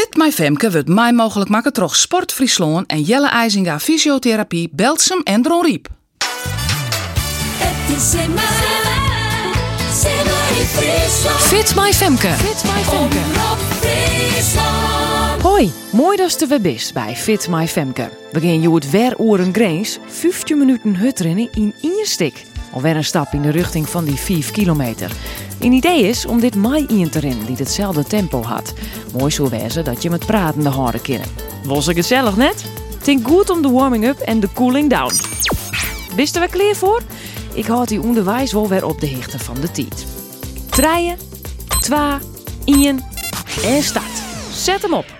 Fit My Femke wordt mij mogelijk maken door Sport Friesland en Jelle IJzinga Fysiotherapie, Belsum en Dron Riep. Het is in mij, Simmer in Friesland. Fit My Femke. Fit My Femke. Omroep Friesland. Hoi, mooi dat je er weer bent bij Fit My Femke. We gaan je het weer oren grens, 15 minuten hutrennen in één stik. Alweer een stap in de richting van die 5 kilometer. Een idee is om dit mij in te rennen die hetzelfde tempo had. Mooi zo wezen dat je met praten de harde kennen. Was ik gezellig net? Think goed om de warming-up en de cooling down. Bist er weer klaar voor? Ik houd die onderwijs wel weer op de hichte van de tijd. Treien, twa, ien en start. Zet hem op.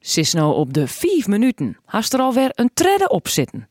Sis nou op de 5 minuten. Hast er alweer een tredde op zitten.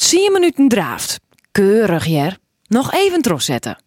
Tien minuten draaft. Keurig, Jer. Nog even terugzetten.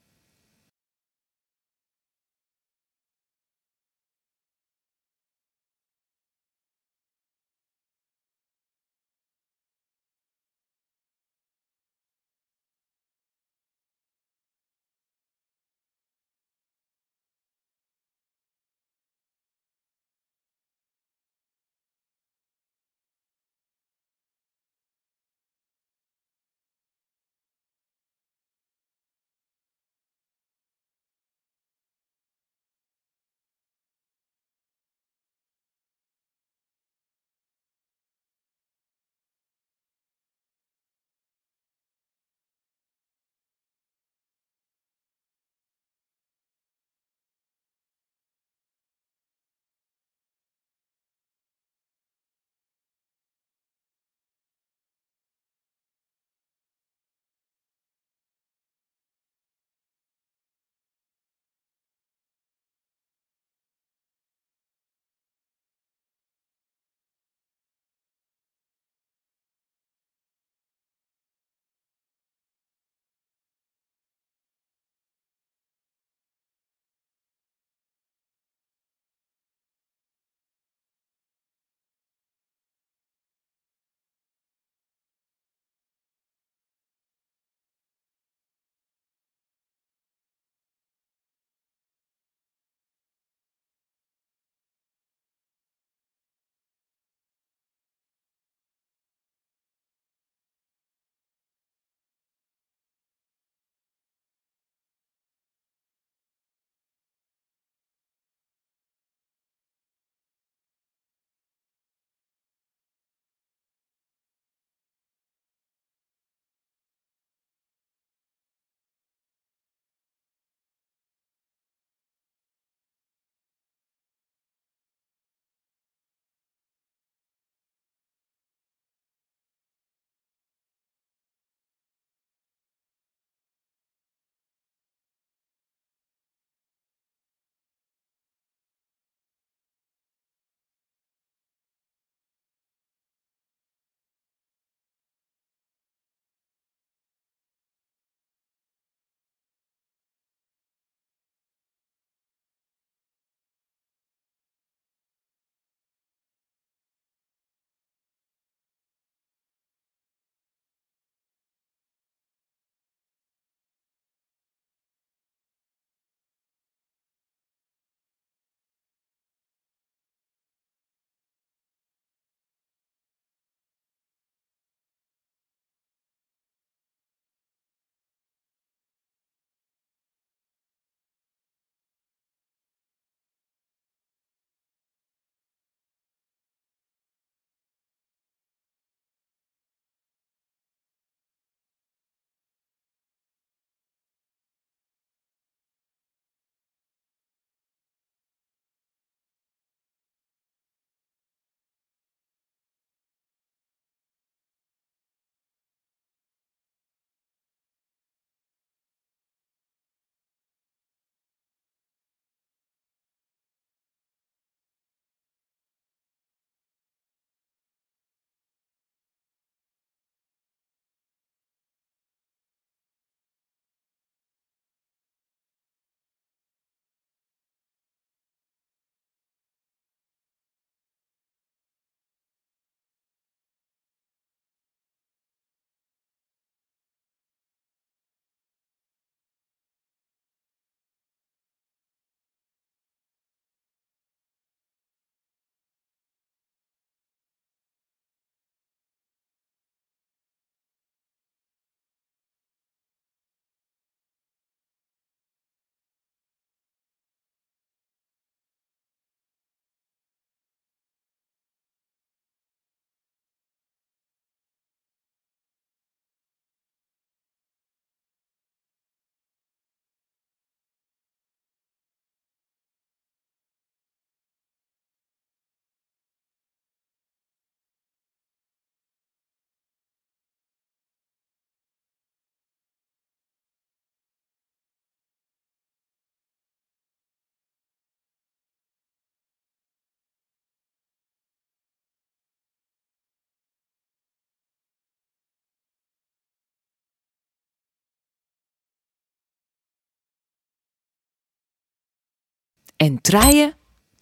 En treien,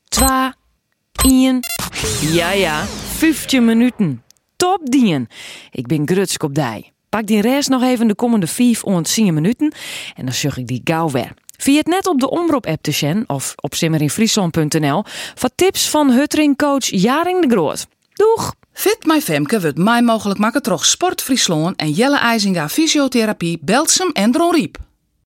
twa, ien. Ja, ja, 15 minuten. Top dien. Ik ben grutsk op dij. Pak die rest nog even de komende 5 ont 10 minuten en dan zug ik die gauw weer. Via het net op de Omroep-app te zien of op simmerinfriesland.nl voor tips van Huttering-coach Jaring de Groot. Doeg! Fit My Femke wordt mij mogelijk maken troch Sport Friesland en Jelle IJzinga Fysiotherapie Belsum en Dronriep.